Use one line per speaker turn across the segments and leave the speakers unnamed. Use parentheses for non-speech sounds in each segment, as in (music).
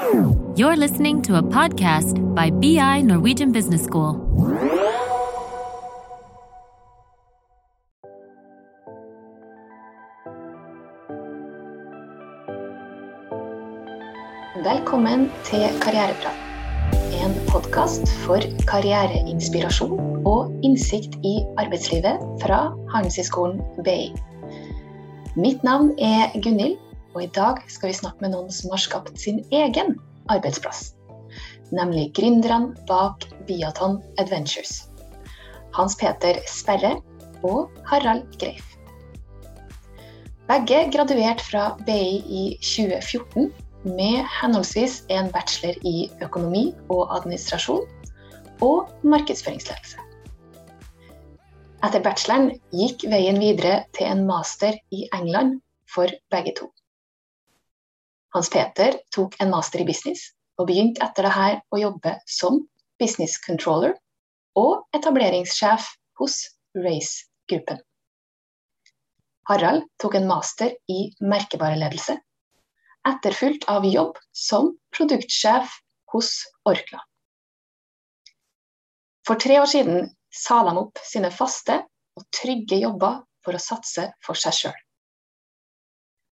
You're listening to a podcast by BI Norwegian Business School.
Velkommen til Karriereprat. En podkast for karriereinspirasjon og innsikt i arbeidslivet fra Handelshøyskolen BI. Mitt navn er Gunhild, og i dag skal vi snakke med noen som har skapt sin egen arbeidsplass. Nemlig gründerne bak Biaton Adventures. Hans Peter Sperre og Harald Greif. Begge graduerte fra BI i 2014 med henholdsvis en bachelor i økonomi og administrasjon og markedsføringsledelse. Etter bacheloren gikk veien videre til en master i England for begge to. Hans Peter tok en master i business og begynte etter dette å jobbe som business controller og etableringssjef hos Race-gruppen. Harald tok en master i merkevareledelse, etterfulgt av jobb som produktsjef hos Orkla. For tre år siden sa de opp sine faste og trygge jobber for å satse for seg sjøl.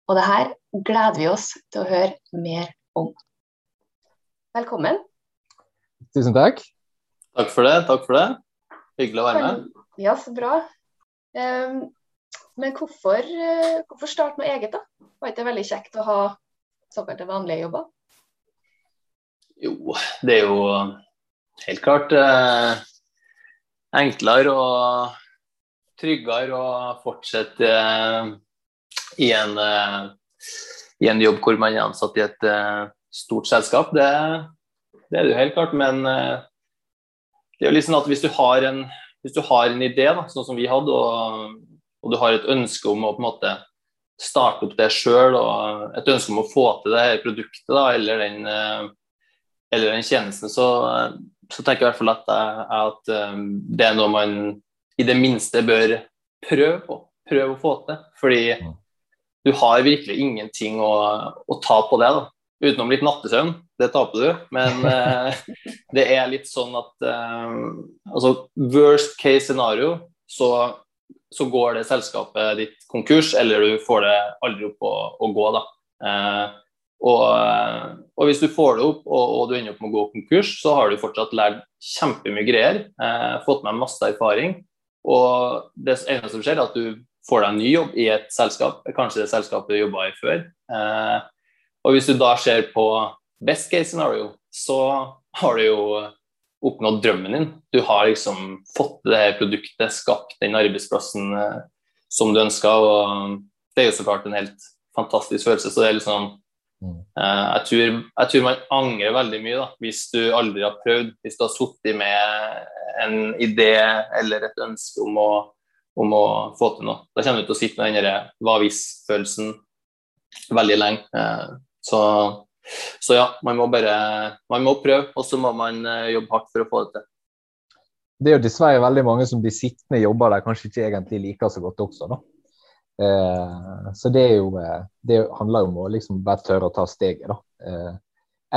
Og det her gleder vi oss til å høre mer om. Velkommen.
Tusen takk.
Takk for det. takk for det. Hyggelig å være med.
Ja, så bra. Um, men hvorfor, uh, hvorfor starte noe eget, da? Var ikke det veldig kjekt å ha såkalte vanlige jobber?
Jo, det er jo helt klart uh, enklere og tryggere å fortsette uh, i, en, i en jobb hvor man er ansatt i et stort selskap. Det, det er det jo helt klart. Men det er jo liksom at hvis du har en, du har en idé, da, sånn som vi hadde, og, og, du har et ønske om å på en måte starte opp det sjøl, og et ønske om å få til det her produktet da, eller, den, eller den tjenesten, så, så, tenker jeg i hvert fall at, at det er noe man i det minste bør prøve på. Prøve å få til. Fordi du har virkelig ingenting å, å ta på det. da. Utenom litt nattesøvn, det taper du. Men (laughs) eh, det er litt sånn at eh, altså Worst case scenario, så, så, går det selskapet ditt konkurs, eller du får det aldri opp å, å gå. da. Eh, og, og, hvis du får det opp og, og, du ender opp med å gå konkurs, så har du fortsatt lært kjempemye greier. Eh, fått med masse erfaring. Og det eneste som skjer, er at du får deg en ny jobb i et selskap, kanskje det selskapet du jobba i før. Eh, og hvis du da ser på best case scenario, så har du jo oppnådd drømmen din. Du har liksom fått det her produktet, skapt den arbeidsplassen eh, som du ønska. Og det er jo så klart en helt fantastisk følelse. Så det er liksom eh, jeg, tror, jeg, tror, man angrer veldig mye da, hvis du aldri har prøvd. Hvis du har sittet med en idé eller et ønske om å, om å få til noe. Da kommer du til å sitte med den hva hvis-følelsen veldig lenge. Eh, så, så ja, man må bare man må prøve, og så må man eh, jobbe hardt for å få det til.
Det er jo dessverre veldig mange som blir sittende i jobber de kanskje ikke egentlig liker så godt også. da. Eh, så det, jo, eh, det handler jo om å liksom bare tørre å ta steget. da. Eh,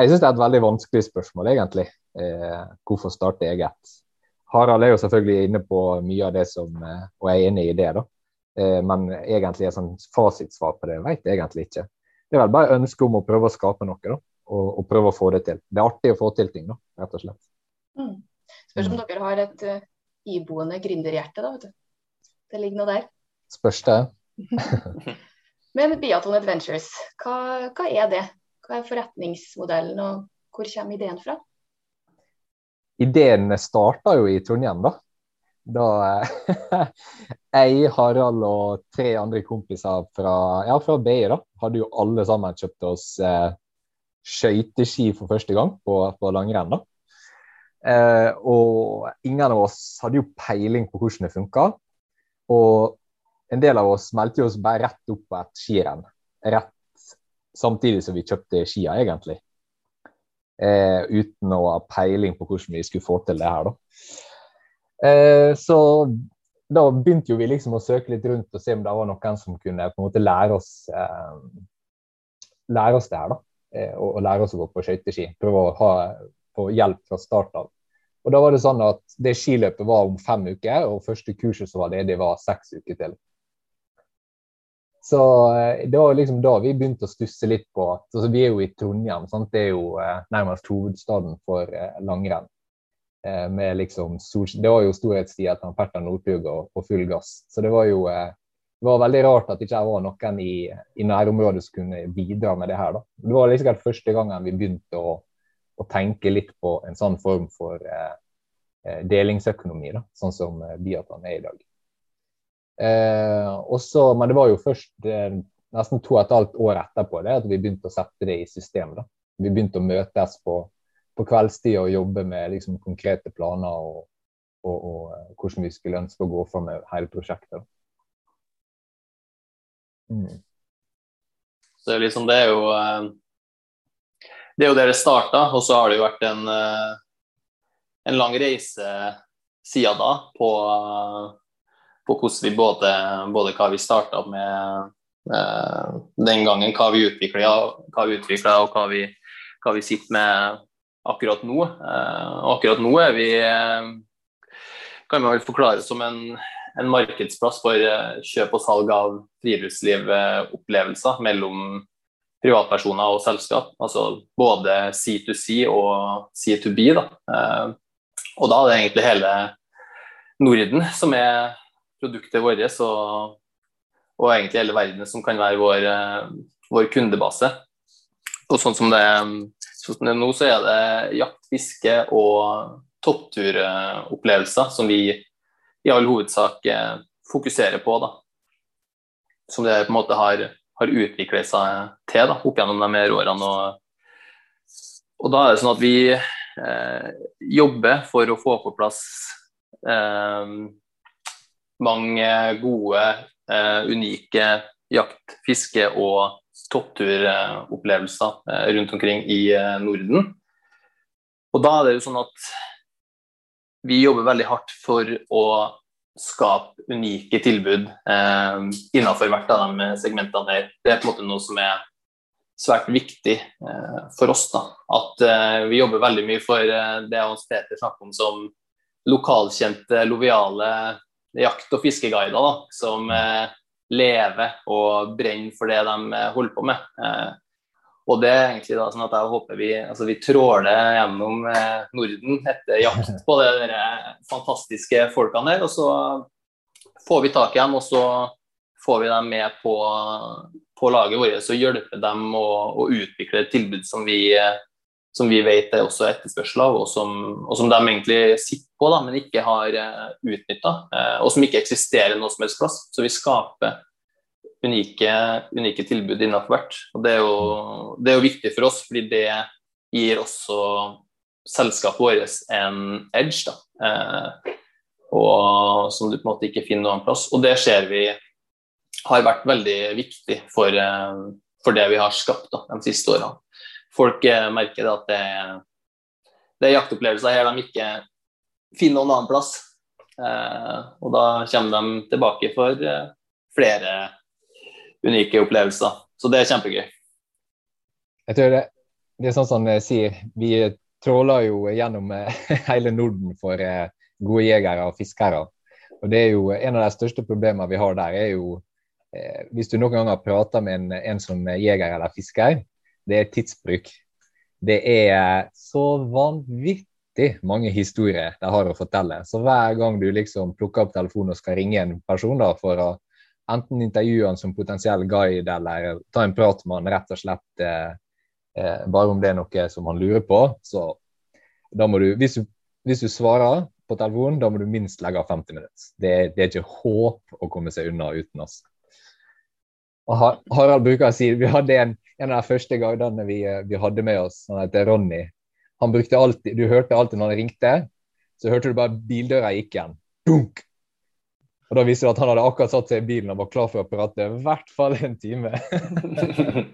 jeg syns det er et veldig vanskelig spørsmål, egentlig. Eh, hvorfor starte eget? Harald er jo selvfølgelig inne på mye av det som eh, Og jeg er enig i det, da. men egentlig et sånn fasitsvar på det vet jeg egentlig ikke det er vel bare ønsket om å prøve å skape noe da, og, og, prøve å få det til. Det er artig å få til ting, da, rett og slett.
Mm. Spørs om mm. dere har et uh, iboende gründerhjerte, da. vet du. Det ligger noe der.
Spørs det. (laughs)
Men Biaton Adventures, hva, hva, er det? Hva er forretningsmodellen, og hvor kommer ideen fra?
Ideen starta jo i Trondheim, da. Da (laughs) jeg, Harald og tre andre kompiser fra, ja, fra BI da, hadde jo alle sammen kjøpt oss eh, skøyteski for første gang på, på langrenn. Eh, og ingen av oss hadde jo peiling på hvordan det funka. Og en del av oss meldte oss bare rett opp på et skirenn. Rett samtidig som vi kjøpte skia, egentlig. Eh, uten å ha peiling på hvordan vi skulle få til det her, da. Eh, så da begynte jo vi liksom å søke litt rundt og se om det var noen som kunne på en måte lære oss, eh, lære oss det her. da. eh, og, og lære oss å gå på skøyteski. Prøve å ha få hjelp fra start av. Og da var det sånn at det skiløpet var om fem uker, og første kurset som var det var seks uker til. Så eh, det var liksom da vi begynte å stusse litt på at altså, Vi er jo i Trondheim, sant? det er jo eh, nærmest hovedstaden for eh, langrenn. Eh, med liksom, det var jo storhetstida til Petter Northug og, og, full gass. Så det var jo eh, det var veldig rart at det ikke var noen i, i nærområdet som kunne bidra med det her. da. Det var liksom første gangen vi begynte å, å tenke litt på en sånn form for eh, delingsøkonomi, da, sånn som Biatan er i dag. Eh, også, men det var jo først eh, nesten to og et halvt år etterpå det at vi begynte å sette det i system. Da. Vi begynte å møtes på, på kveldstid og jobbe med liksom, konkrete planer og, og, og, eh, hvordan vi skulle ønske å gå for med hele prosjektet.
Mm. Så liksom, det er jo det er jo der det starta, og så har det jo vært en, en lang reise siden da på på hvordan vi både, både hva vi starta med eh, den gangen, hva vi utvikla, og hva vi, hva vi sitter med akkurat nå. Eh, akkurat nå er vi eh, kan man vel forklare som en, en markedsplass for eh, kjøp og salg av friluftslivopplevelser mellom privatpersoner og selskap. Altså både C2C og C2B. Da. Eh, og da er det egentlig hele Norden som er produktet vårt og, og, egentlig hele verden som kan være vår, eh, vår kundebase. Og sånn som det, sånn som det er nå, så er det jakt, fiske og toppturopplevelser som vi i all hovedsak eh, fokuserer på. da. Som det på en måte har, har utviklet seg til da, opp gjennom de her årene. Og, og da er det sånn at vi eh, jobber for å få på plass eh, mange gode, uh, unike jakt-, fiske- og toppturopplevelser uh, rundt omkring i uh, Norden. Og da er det jo sånn at vi jobber veldig hardt for å skape unike tilbud eh, innenfor hvert av de segmentene her. Det er på en måte noe som er svært viktig eh, for oss. da. At eh, vi jobber veldig mye for det Hans Peter snakker om som lokalkjente, loviale jakt- og fiskeguider da, som eh, lever og brenner for det de eh, holder på med. Eh, og det er egentlig da sånn at jeg håper vi, altså vi tråler gjennom Norden etter jakt på de der fantastiske folkene der. Og så får vi tak i dem, og så får vi dem med på, på laget vårt og hjelper dem å, å utvikle et tilbud som vi som vi vet er også etterspørsel av, og som, og som, de egentlig sitter på, da, men ikke har uh, eh, utnytta. Eh, og som ikke eksisterer noe som helst plass. Så vi skaper unike, unike tilbud innenfor hvert. Og det er, jo, det er, jo, viktig for oss, fordi det gir også selskapet vårt en edge. da, uh, og Som du på en måte ikke finner noen plass. Og det ser vi har vært veldig viktig for, for det vi har skapt da, de siste årene folk eh, merker at det, det er jaktopplevelser her de ikke finner noen annen plass. Eh, og da kommer de tilbake for eh, flere unike opplevelser. Så det er kjempegøy.
Jeg tror det, det er sånn som jeg sier, vi tråler jo gjennom (laughs) hele Norden for gode jegere og fiskere. Og det er jo En av de største problemene vi har der, er jo eh, hvis du noen ganger prater med en, en som jeger eller fisker, det er tidsbruk. Det er så vanvittig mange historier de har å fortelle. Så hver gang du liksom plukker opp telefonen og skal ringe en person da, for å enten intervjue han som potensiell guide eller ta en prat med han rett og slett eh, eh, bare om det er noe som han lurer på, så da må du hvis, du hvis, du svarer på telefonen, da må du minst legge av 50 minutter. Det, det er ikke håp å komme seg unna uten oss. Og Harald bruker å si vi hadde en en av de første guidene vi, vi, hadde med oss, han heter Ronny. Han brukte alltid, Du hørte alltid når han ringte, så hørte du bare bildøra gikk igjen. Dunk! Og Da viste det at han hadde akkurat satt seg i bilen og var klar for å prate i hvert fall en time.
det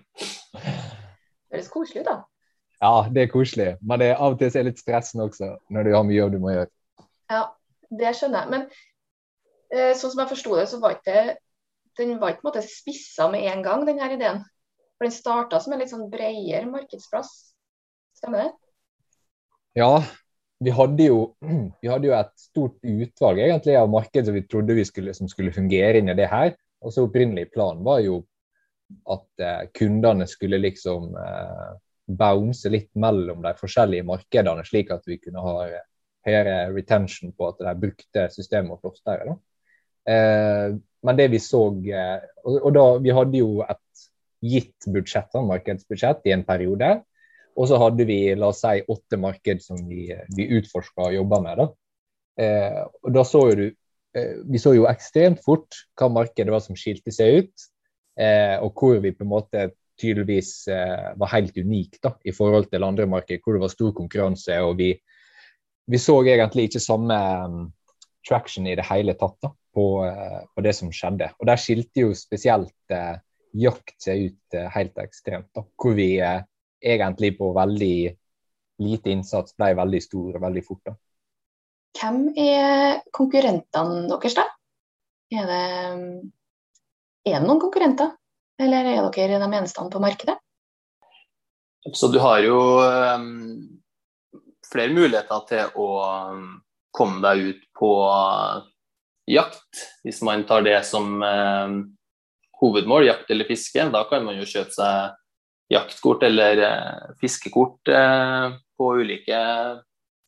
(laughs) høres koselig ut, da.
Ja, det er koselig. Men det er av og til er litt stressende også, når du har mye du må gjøre.
Ja, det skjønner jeg. Men eh, sånn som jeg forsto det, så var ikke den var ikke spissa med en gang, denne ideen? For den starta som en litt sånn bredere markedsplass. Stemmer det?
Ja, vi hadde, jo, (clears throat) vi hadde jo et stort utvalg egentlig av marked som vi trodde vi skulle, som skulle fungere inn i det her. Og så opprinnelig plan var jo at eh, kundene skulle liksom eh, bounce litt mellom de forskjellige markedene, slik at vi kunne ha høyere retention på at de brukte systemet vårt oftere. Eh, men det vi så eh, og, og, da, Vi hadde jo et gitt budsjett, markedsbudsjett i en periode. Og så hadde vi la oss si, åtte marked som vi, vi utforska og jobba med. Da. Eh, og da så du Eh, vi så jo ekstremt fort hva markedet var som skilte seg ut, eh, og hvor vi på en måte tydeligvis eh, var helt unike da, i forhold til andre marked, hvor det var stor konkurranse. og vi, vi så egentlig ikke samme um, traction i det hele tatt da, på, uh, på, det som skjedde. Og Der skilte jo spesielt uh, jakt seg ut helt ekstremt. Da, hvor vi egentlig på veldig lite innsats ble veldig stor veldig fort. da.
Hvem er konkurrentene deres, da? Er det, er det noen konkurrenter, eller er dere de eneste på markedet?
Så du har jo um, flere muligheter til å um, komme deg ut på jakt, hvis man tar det som um, hovedmål, jakt eller fiske. Da kan man jo kjøpe seg jaktkort eller uh, fiskekort uh, på ulike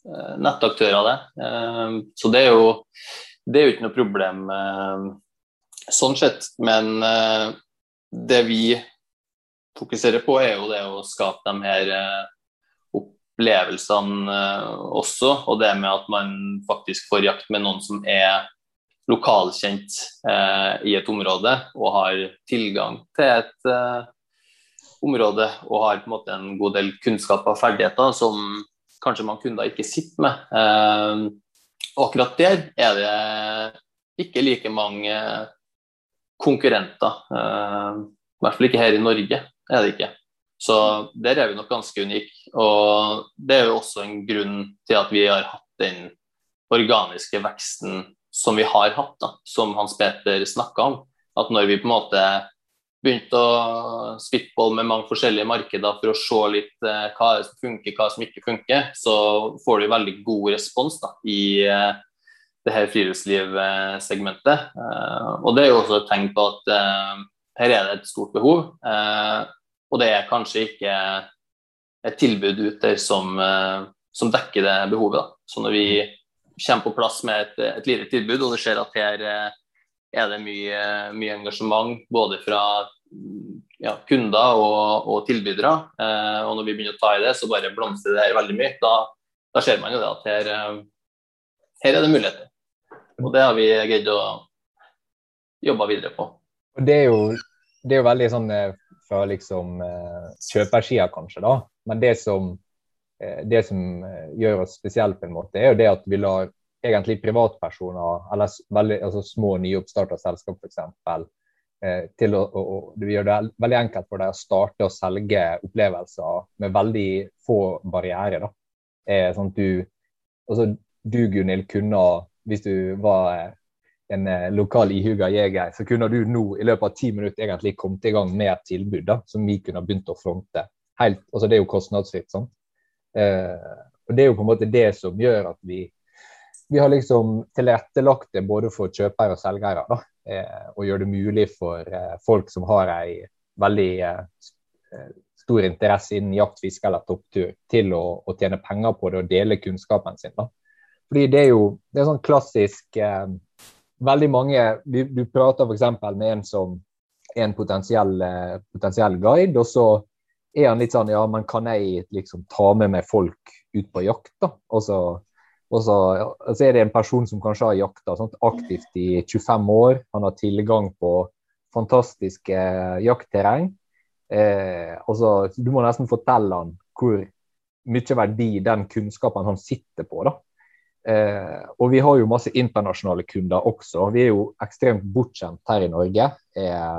Eh, nettaktører det. Eh, så det er jo det er jo ikke noe problem eh, sånn sett. Men det vi fokuserer på, er jo det å skape de her opplevelsene også. Og det med at man faktisk får jakt med noen som er lokalkjent i et område og har tilgang til et område og har på en måte en god del kunnskap og ferdigheter som kanskje man kunder ikke sitter med. Eh, og akkurat der er det ikke like mange konkurrenter. Eh, I hvert fall ikke her i Norge, er det ikke. Så der er vi nok ganske unike. Og det er jo også en grunn til at vi har hatt den organiske veksten som vi har hatt, da, som Hans Peter snakka om. At når vi på en måte begynt å spitball med mange forskjellige markeder for å se litt eh, hva som funker, hva som ikke funker, så får du veldig god respons da, i eh, det her friluftslivsegmentet. Eh, og det er jo også et tegn på at eh, her er det et stort behov, eh, og det er kanskje ikke et tilbud ute som, eh, som dekker det behovet. Da. Så når vi kommer på plass med et, et lite tilbud, og du ser at her er det mye, mye engasjement både fra ja, kunder og, og tilbydere. Eh, og når vi begynner å ta i det, så bare blomstrer det her veldig mye. Da, da ser man jo det at her, eh, her er det muligheter. Og det har vi greid å jobbe videre på.
Det er jo, det er jo veldig sånn eh, fra liksom eh, kjøpersida, kanskje, da. Men det som, det som gjør oss spesielt, på en måte, er jo det at vi lar egentlig privatpersoner, eller veldig, altså små nyoppstarta selskap f.eks., til å, å, å gjøre det veldig enkelt for deg å starte å selge opplevelser med veldig få barrierer. Eh, sånn du, altså, du Gunhild, kunne, hvis du var eh, en eh, lokal ihuga jeger, så kunne du nå i løpet av ti minutter egentlig kommet i gang med et tilbud da, som vi kunne begynt å fronte. Helt, altså Det er jo kostnadsfritt. sant? Eh, og Det er jo på en måte det som gjør at vi vi har liksom tilrettelagt det både for kjøpere og selgere. Da, eh, og gjør det mulig for eh, folk som har ei veldig eh, stor interesse innen jakt, fiske eller topptur, til å, å, tjene penger på det og dele kunnskapen sin. Da. Fordi det er jo det er sånn klassisk eh, Veldig mange Du, du prater f.eks. med en som er en potensiell, eh, potensiell guide, og så er han litt sånn Ja, men kan jeg liksom ta med meg folk ut på jakt, da? Og så og så, så, er det en person som kanskje har jakta aktivt i 25 år. Han har tilgang på fantastiske jaktterreng. Eh, altså, du må nesten fortelle han hvor mye verdi den kunnskapen han sitter på. da. Eh, og vi har jo masse internasjonale kunder også. Vi er jo ekstremt bortskjemt her i Norge. Eh,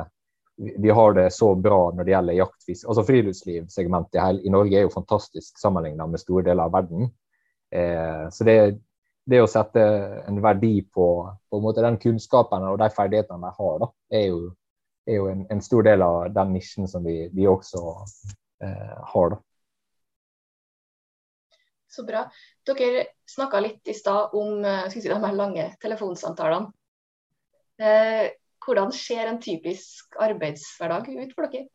vi har det så bra når det gjelder jaktfisk. Altså Friluftslivsegmentet i Norge er jo fantastisk sammenlignet med store deler av verden. Eh, så det, det, å sette en verdi på, på en den kunnskapen og de ferdighetene de har, da, er, jo, er jo en, en, stor del av den nisjen som vi, vi også eh, har. da.
Så bra. Dere snakka litt i stad om eh, si, de her lange telefonsamtalene. Eh, hvordan ser en typisk arbeidshverdag ut for dere?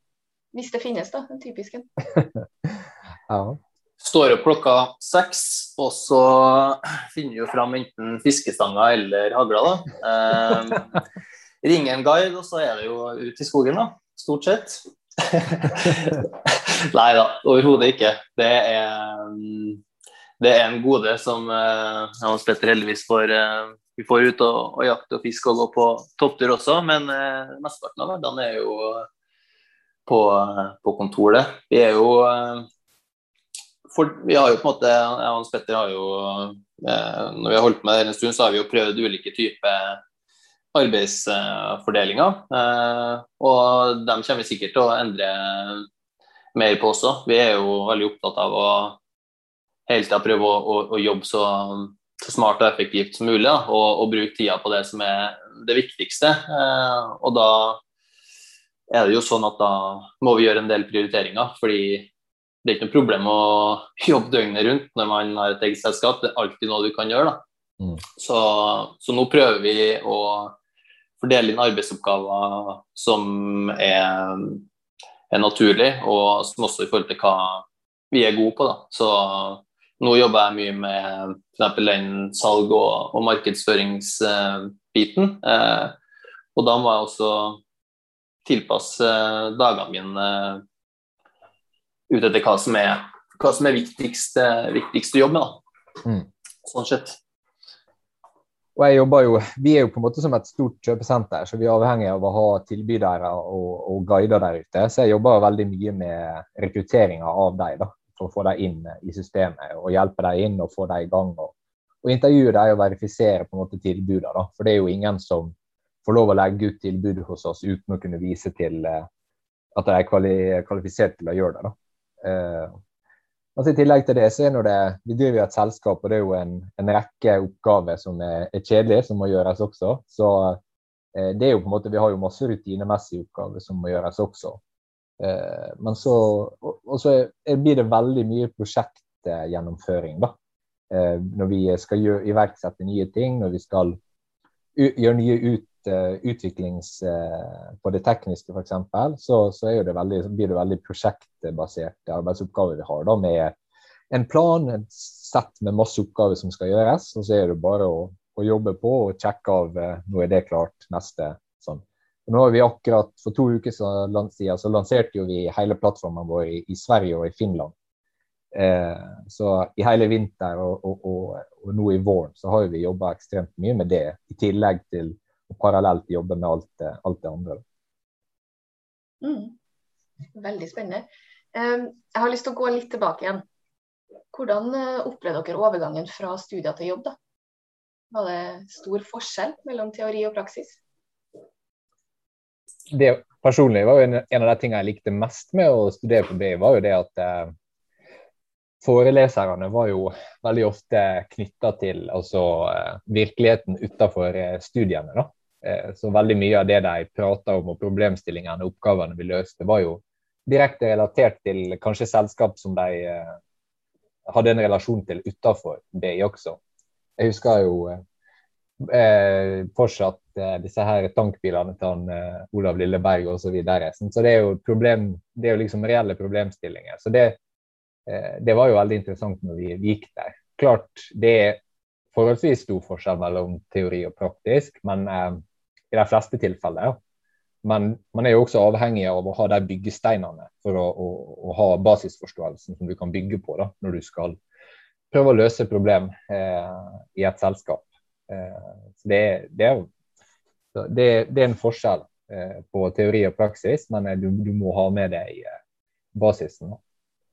Hvis det finnes, da, en typisk en. (laughs)
ja.
Står opp klokka seks, og så finner vi fram enten fiskestanga eller hagla. da. (laughs) Eh, ringer en guide, og så er det jo ut i skogen, da. Stort sett. (laughs) Nei da, overhodet ikke. Det er, det er en gode som eh, Hans Petter heldigvis får eh, Vi får ut og, og jakte og fiske og gå på topptur også, men eh, mesteparten av hverdagen er jo på, på kontoret. Vi er jo for, vi har jo på en måte, jeg og Hans Petter har jo eh, Når vi har holdt med det en stund, så har vi jo prøvd ulike typer arbeidsfordelinger. Eh, og dem kommer vi sikkert til å endre mer på også. Vi er jo veldig opptatt av å hele tida prøve å, å, å jobbe så, så, smart og effektivt som mulig. Da, og, og, bruke tida på det som er det viktigste. Eh, og da er det jo sånn at da må vi gjøre en del prioriteringer. fordi det er ikke noe problem å jobbe døgnet rundt når man har et eget selskap. Det er alltid noe du kan gjøre. Mm. Så, så, nå prøver vi å fordele inn arbeidsoppgaver som er, er naturlig, og som også i forhold til hva vi er gode på. Da. Så nå jobber jeg mye med f.eks. den salg- og, og markedsføringsbiten. Eh, og da må jeg også tilpasse dagene mine ut etter hva som er, hva som er viktigste, viktigste å med. Da. Mm. Sånn sett.
Og jeg jobber jo, Vi er jo på en måte som et stort kjøpesenter, så vi er avhengig av å ha tilbydere og, og guider der ute. Så jeg jobber veldig mye med rekrutteringa av deg, da, for å få deg inn i systemet. og Hjelpe deg inn og få deg i gang. Og, og intervjue deg og verifisere på en måte tilbudet. Da. For det er jo ingen som får lov å legge ut tilbud hos oss uten å kunne vise til eh, at de er kvalifisert til å gjøre det. da. Eh, altså I tillegg til det så er det, vi driver jo et selskap, og det er jo en, en rekke oppgaver som er, er, kjedelige, som må gjøres også. Så eh, det er jo på en måte, Vi har jo masse rutinemessige oppgaver som må gjøres også. Eh, men så, og, og så blir det veldig mye prosjektgjennomføring. da. Når vi skal gjør, iverksette nye ting, når vi skal gjøre nye ut, Eh, utviklings eh, på det tekniske f.eks., så, så, det veldig, blir det veldig prosjektbaserte arbeidsoppgaver vi har. da med en plan, et sett med masse oppgaver som skal gjøres. Og så er det bare å, å jobbe på og sjekke av eh, nå er det klart, neste. sånn. Nå har vi akkurat For to uker siden så lanserte jo vi hele plattformen vår i, i Sverige og i Finland. Eh, så i hele vinter og, og, og, og, nå i våren så har vi jobba ekstremt mye med det, i tillegg til og parallelt jobbe med alt, alt det andre.
Mm. Veldig spennende. Jeg har lyst til å gå litt tilbake igjen. Hvordan eh, opplevde dere overgangen fra studier til jobb? da? Var det stor forskjell mellom teori og praksis?
Det personlig var jo en, en av de tingene jeg likte mest med å studere på BI, var jo det at eh, foreleserne var jo veldig ofte knytta til altså, eh, virkeligheten utenfor eh, studiene. da. Eh, så veldig mye av det de prata om og problemstillingene og oppgavene vi løste, var jo direkte relatert til kanskje selskap som de hadde en relasjon til utenfor BI også. Jeg husker jo eh, fortsatt eh, disse her tankbilene til han, eh, Olav Lilleberg osv. Så, videre. så det er jo problem, det er jo liksom reelle problemstillinger. Så det, det var jo veldig interessant når vi, gikk der. Klart det er forholdsvis stor forskjell mellom teori og praktisk, men i de fleste tilfeller. Men man er jo også avhengig av å ha de byggesteinene for å, å, å ha basisforståelsen som du kan bygge på da, når du skal prøve å løse problem eh, i et selskap. Eh, det, det, er, det, det, er en forskjell eh, på teori og praksis, men eh, du, du må ha med deg eh, basisen.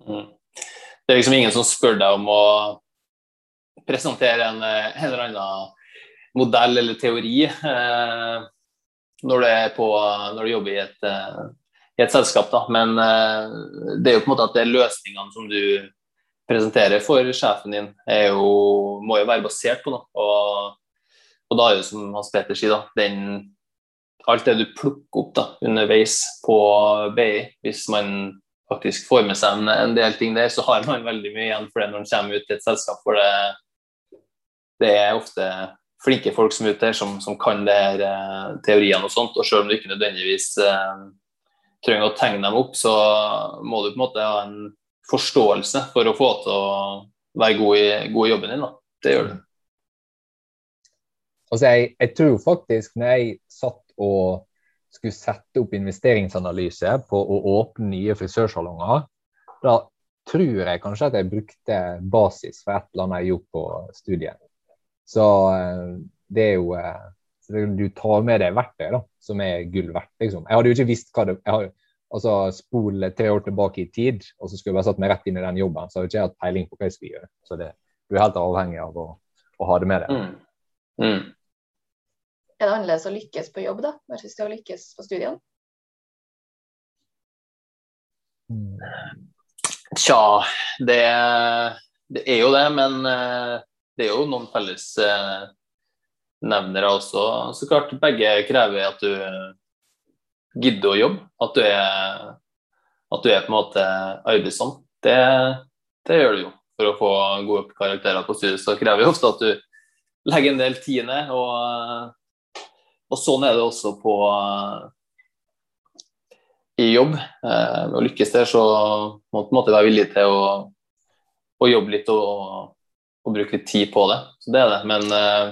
Mm. Det er liksom ingen som spør deg om å presentere en, eh, en eller annen modell eller teori eh, når, du på, når, du jobber i et, eh, i et selskap. Da. Men eh, det er jo på en måte at det er løsningene som du presenterer for sjefen din, jo, må jo være basert på noe. Og, og, da er det som Hans Peter sier, da, den alt det du plukker opp da, underveis på BI, hvis man faktisk får med seg en, en, del ting der, så har man veldig mye igjen for det når man kommer ut til et selskap For det, det er ofte flinke folk som er ute der, som, som kan det her eh, teoriene og sånt. Og selv om du ikke nødvendigvis eh, trenger å tegne dem opp, så må du på en måte ha en forståelse for å få til å være god i, god i jobben din. Da. Det gjør du.
Altså, jeg, jeg, tror faktisk når jeg satt og skulle sette opp investeringsanalyse på å åpne nye frisørsalonger, da tror jeg kanskje at jeg brukte basis for et eller annet jeg gjorde på studiet. Så eh, det er jo eh, Du tar med deg verktøy da, som er gull verdt. Liksom. Jeg hadde jo ikke visst hva det jeg hadde, altså Spol tre år tilbake i tid, og så skulle jeg bare satt meg rett inn i den jobben. Så hadde jeg ikke hatt peiling på hva jeg skulle gjøre. Så det, du er helt avhengig av å, å ha det med deg.
Mm. Mm.
Er det annerledes å lykkes på jobb da, versus det å lykkes på studiene?
Tja, det, det, er jo det, men eh, det er jo noen felles eh, nevnere også. Så klart, begge krever at du gidder å jobbe. At du er, at du er på en måte arbeidsom. Det, det gjør du jo. For å få gode karakterer på studiet så krever det ofte at du legger en del tid ned. og og sånn er det også på i jobb. Eh, å lykkes der, så må du være villig til å, å jobbe litt og, og, bruke litt tid på det. Så det er det. Men uh,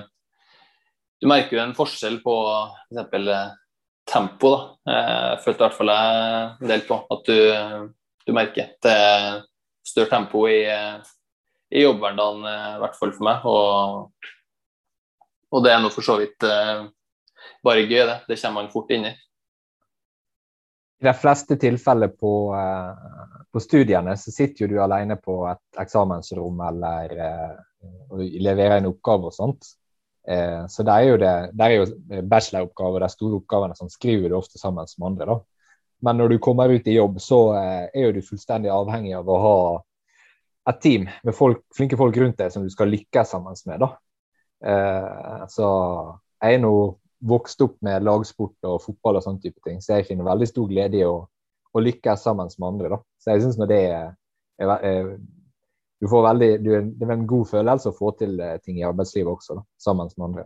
du merker jo en forskjell på f.eks. Eh, tempo. da. Eh, jeg følte i hvert fall jeg en del på at du, du merker. Det er større tempo i, i jobbhverdagen, eh, i hvert fall for meg. Og, og det er nå for så vidt eh, bare gøy, det. Det kommer man fort inn i.
I de fleste tilfeller på, uh, på, studiene så sitter jo du alene på et eksamensrom eller og leverer en oppgave og sånt. Uh, så det er jo, det, det er jo bacheloroppgaver, de store oppgavene, som skriver du ofte sammen med andre. da. Men når du kommer ut i jobb, så er jo du fullstendig avhengig av å ha et team med folk, flinke folk rundt deg som du skal lykkes sammen med. da. Så jeg er nå vokst opp med lagsport og fotball og sånne type ting, så jeg finner veldig stor glede i å, å lykkes sammen med andre. da. Så jeg synes når det er, er, er du får veldig, du, Det er en god følelse å få til eh, ting i arbeidslivet også, da, sammen med andre.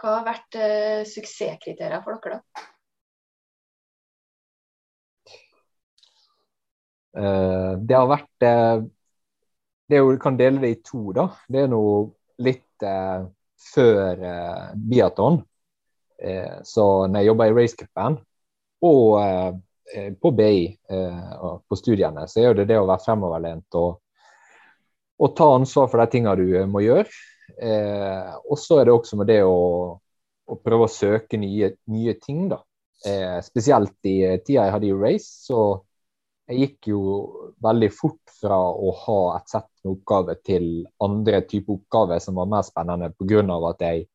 Hva har vært eh, suksesskriterier for dere, da?
Uh, det har vært uh, det er jo, kan dele det i to, da. Det er noe litt uh, før eh, biaton. Eh, så når jeg jobba i racecupen og eh, på BI eh, og på studiene, så er det det å være fremoverlent og, og ta ansvar for de tingene du eh, må gjøre. Eh, og så er det også med det å, å prøve å søke nye, nye ting, da. spesielt i tida jeg hadde i race, så jeg gikk jo veldig fort fra å ha et sett med oppgaver til andre typer oppgaver som var mer spennende pga. at jeg,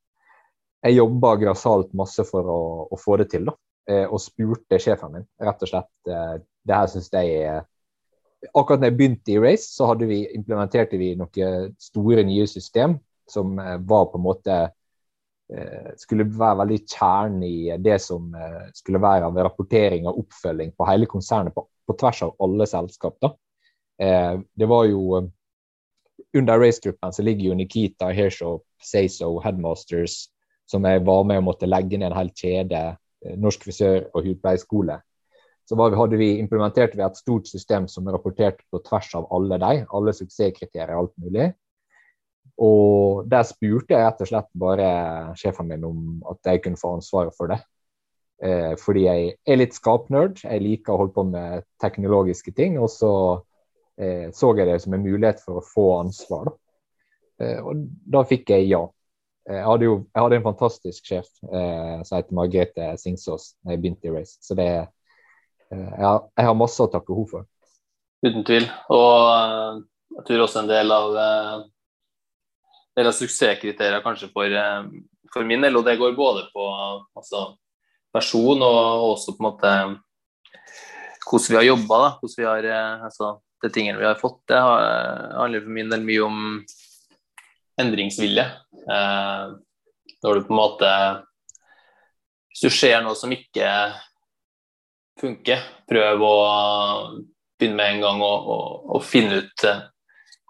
jeg jobba grassat masse for å, å, få det til. da, eh, Og spurte sjefen min rett og slett eh, det her syns jeg Akkurat da jeg begynte i Race, så hadde vi, implementerte vi noen store nye system som eh, var på en måte skulle være veldig kjernen i det som skulle være av rapportering og oppfølging på hele konsernet på på tvers av alle selskap. da. Eh, det var jo eh, Under racegruppen så ligger jo Nikita, Hairshow, Sayso, Headmasters, som jeg var med og måtte legge ned en hel kjede, eh, Norsk frisør- og hudpleieskole. Så var, hadde vi implementert vi et stort system som rapporterte på tvers av alle de, alle suksesskriterier og alt mulig. Og der spurte jeg rett og slett bare sjefen min om at jeg kunne få ansvaret for det. Eh, fordi jeg er litt skapnerd. Jeg liker å holde på med teknologiske ting. Og så eh, så jeg det som en mulighet for å få ansvar. Da. Eh, og da fikk jeg ja. Jeg hadde, jo, jeg hadde en fantastisk sjef eh, som heter Margrethe Singsås da jeg begynte i Race. Så det, eh, jeg, har, jeg har masse å takke henne for.
Uten tvil. Og eh, jeg tror også en del av, del av suksesskriteriene kanskje for, for min del, og det går både på altså, person, og også på en måte hvordan vi har jobba. Hvordan vi har, eh, altså, de tingene vi har fått det handler for min del mye om endringsvilje. Eh, Når du på en måte Hvis du ser noe som ikke funker, prøv å begynne med en gang å, å, å finne ut eh,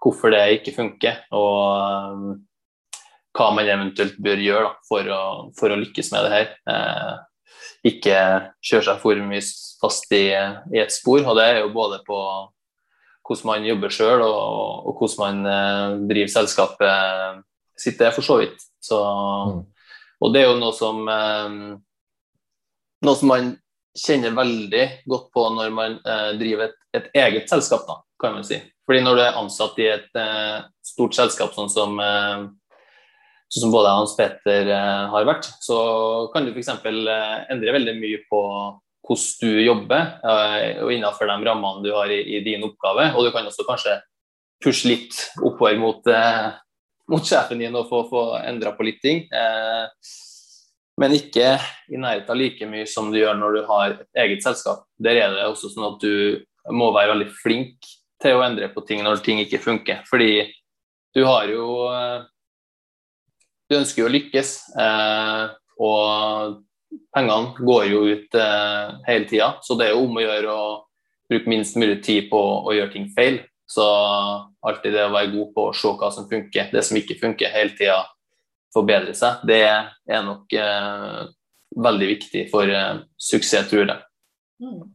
hvorfor det ikke funker, og um, hva man eventuelt bør gjøre da, for, å, for, å, lykkes med det her. Eh, ikke kjøre seg for mye fast i, i, et spor. og Det er jo både på hvordan man jobber sjøl og, og, hvordan man eh, driver selskapet sitt, det for så vidt. Så, mm. Og det er jo noe som eh, noe som man kjenner veldig godt på når man eh, driver et, et, eget selskap, da, kan man si. Fordi når du er ansatt i et stort selskap sånn som, sånn som både Hans Peter eh, har vært, så kan du f.eks. Eh, endre veldig mye på hvordan du jobber eh, og innenfor de rammene du har i, i, din oppgave. Og du kan også kanskje pushe litt oppover mot, mot sjefen din og få, få endra på litt ting. Men ikke i nærheten like mye som du gjør når du har et eget selskap. Der er det også sånn at du må være veldig flink til å endre på ting når ting ikke funker. Fordi du har jo Du ønsker jo å lykkes, eh, og pengene går jo ut eh, hele tida. Så det er jo om å gjøre å bruke minst mulig tid på å gjøre ting feil. Så alltid det å være god på å se hva som funker, det som ikke funker, hele tida forbedre seg, det er nok eh, veldig viktig for eh, suksess, tror jeg. Mm.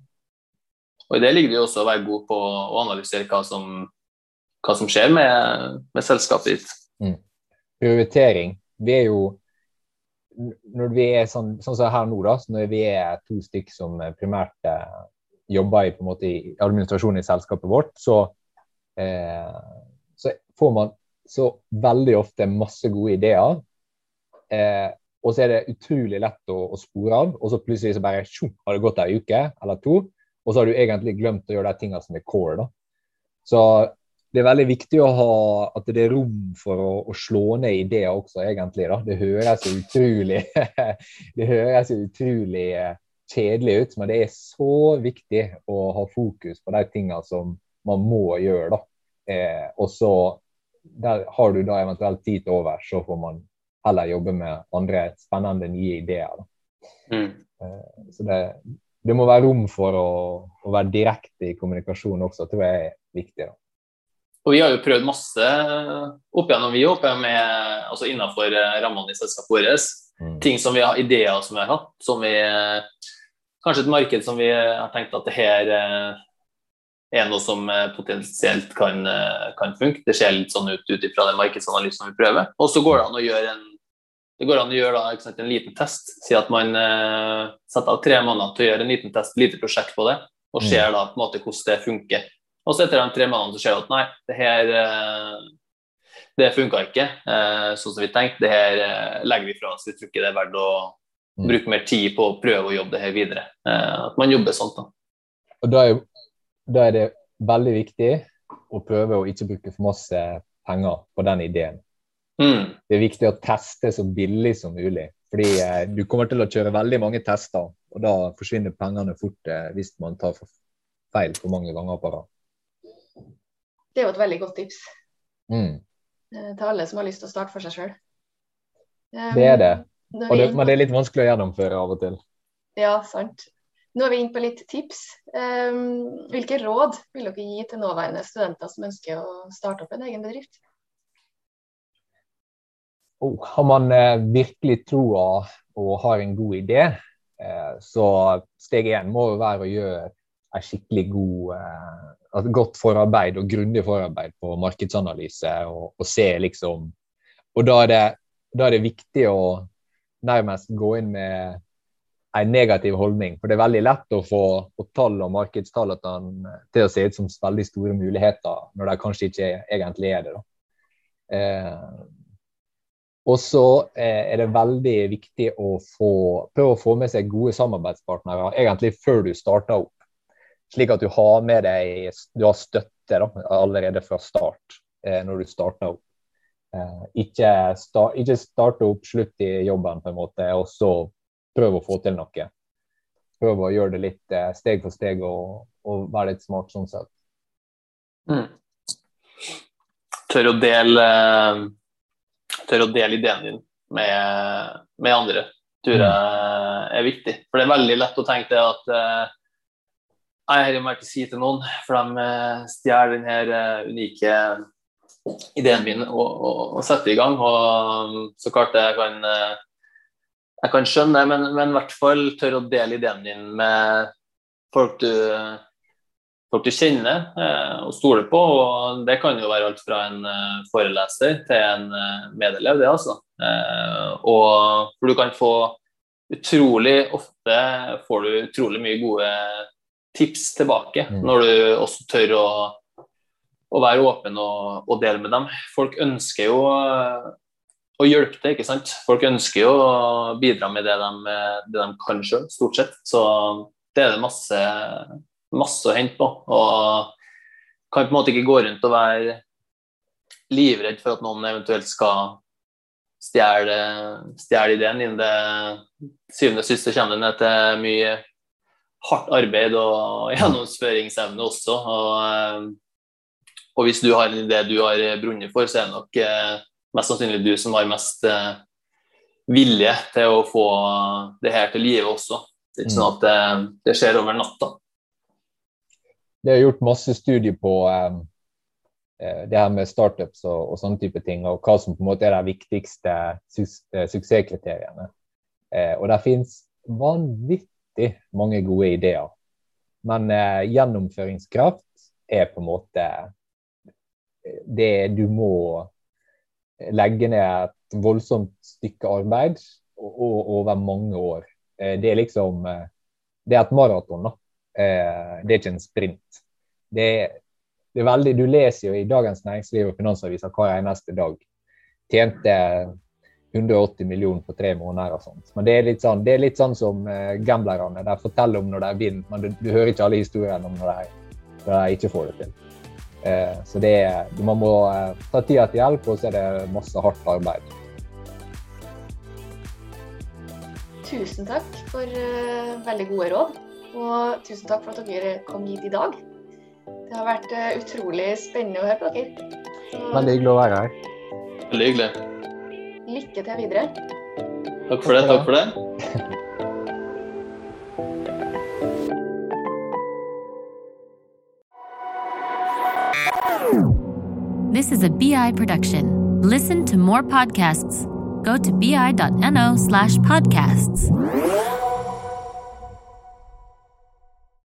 Og I det ligger det jo også å være god på å analysere hva som, hva som skjer med, med selskapet ditt. Mm.
Prioritering. Vi er jo når vi er sånn, sånn som her nå, da, når vi er to stykk som primært eh, jobber i, på en måte, i administrasjonen i selskapet vårt, så, eh, så får man så veldig ofte masse gode ideer. Eh, og så er det utrolig lett å, å, spore av, og så plutselig så bare tjo, har det gått ei uke eller to, og så har du egentlig glemt å gjøre de tingene som er core. da. Så det er veldig viktig å ha at det er rom for å, å slå ned ideer også, egentlig. da. Det høres jo utrolig (laughs) det høres jo utrolig eh, kjedelig ut, men det er så viktig å ha fokus på de tingene som man må gjøre. da. Eh, og så der har du da eventuelt tid til over, så får man heller jobbe med andre spennende, nye ideer. Mm. Eh, så det, det, må være rom for å, å, være direkte i kommunikasjon også, tror jeg er viktig. da.
Og Vi har jo prøvd masse opp gjennom, vi òg, med, altså innenfor eh, rammene i selskapet vårt. Mm. Ting som vi har, ideer som vi har hatt. som vi, Kanskje et marked som vi har tenkt at det her er noe som eh, potensielt kan, eh, kan funke. Det ser litt sånn ut ut ifra den markedsanalysen vi prøver. Og så går det an å gjøre en det går an å gjøre da, sant, en liten test. Si at man eh, setter av tre måneder til å gjøre en liten test, lite prosjekt på det, og mm. ser da på en måte hvordan det funker. Og så etter de tre månedene så ser du at nei, det her eh, det funka ikke eh, sånn som vi tenkte. Det her eh, legger vi fra oss. Vi tror ikke det er verdt å mm. bruke mer tid på å prøve å jobbe det her videre. at man jobber sånn. da.
Og da er da er det veldig viktig å prøve å ikke bruke for masse penger på den ideen. Mm. Det er viktig å teste så billig som mulig. Fordi eh, du kommer til å kjøre veldig mange tester, og da forsvinner pengene fort eh, hvis man tar feil for mange ganger på rad.
Det er jo et veldig godt tips mm. Eh, til alle som har lyst til å starte for seg sjøl.
Um, det er det. det. Men det er litt vanskelig å gjennomføre av og til.
Ja, sant. Nå er vi inne på litt tips. Um, hvilke råd vil dere gi til nåværende studenter som ønsker å starte opp en egen bedrift?
Oh, har man eh, virkelig troa og har en god idé, eh, så steg én må jo være å gjøre et skikkelig god, eh, godt forarbeid og grundig forarbeid på markedsanalyse. Og, og se liksom Og da er, det, da er det viktig å nærmest gå inn med en negativ holdning. For det er veldig lett å få tall og markedstall til å se ut som veldig store muligheter, når de kanskje ikke egentlig er det. Eh, og så eh, er det veldig viktig å få, prøve å få med seg gode samarbeidspartnere egentlig før du starter opp. Slik at du har med deg du har støtte da, allerede fra start eh, når du starter opp. Eh, ikke, start, ikke starte opp slutt i jobben, på en måte, og så prøve å få til noe. Prøve å gjøre det litt eh, steg for steg og, og, være litt smart sånn sett. Mm.
Tør å dele tør å dele ideen din med, med andre tror jeg er viktig. For det er veldig lett å tenke det at uh, jeg må ikke si til noen, for de stjeler denne unike ideen min og, og, og setter i gang. Og så klart jeg kan jeg kan skjønne det, men, men i hvert fall tør å dele ideen din med folk du, folk du kjenner eh, og stoler på. og Det kan jo være alt fra en eh, foreleser til en eh, medelev, det altså. Eh, og for du kan få utrolig ofte får du utrolig mye gode tips tilbake mm. når du også tør å, å være åpen og, og, dele med dem. Folk ønsker jo å hjelpe til, ikke sant. Folk ønsker jo å bidra med det de, det de kan sjøl, stort sett. Så det er det masse, masse å hente på. Og kan på en måte ikke gå rundt og være livredd for at noen eventuelt skal stjele, stjele ideen din. Det syvende og siste kommer det ned til mye hardt arbeid og (laughs) gjennomføringsevne også. Og, og, hvis du har en idé du har brunnet for, så er det nok eh, mest sannsynlig du som har mest eh, vilje til å få det her til live også. Det er ikke sånn at det, det skjer over natta.
Det er gjort masse studier på um, det her med startups og, og, sånne type ting, og hva som på en måte er de viktigste su suksesskriteriene. Eh, og det finnes vanvittig mange gode ideer. Men eh, gjennomføringskraft er på en måte det du må legge ned et voldsomt stykke arbeid og, og, over mange år. Eh, det er liksom eh, Det er et maraton, da. Eh, det er ikke en sprint. Det er, det er veldig, Du leser jo i Dagens Næringsliv og Finansaviser hver eneste dag. Tjente 180 millioner på tre måneder og sånt. Men det er litt sånn, det er litt sånn som uh, gamblerne. De forteller om når de vinner, men du, du, hører ikke alle historiene om når de, når de ikke får det til. Uh, så det er, man må uh, ta tida til hjelp, og så er det masse hardt arbeid.
tusen takk for uh, veldig gode råd. Og tusen takk for at dere kom hit i dag. Det har vært uh, utrolig spennende å høre på dere.
Så... Veldig hyggelig å være her.
Veldig hyggelig.
Lykke til videre.
Takk for det. Takk for det.
This is a BI production. Listen to more podcasts Go to bi.no slash podcasts.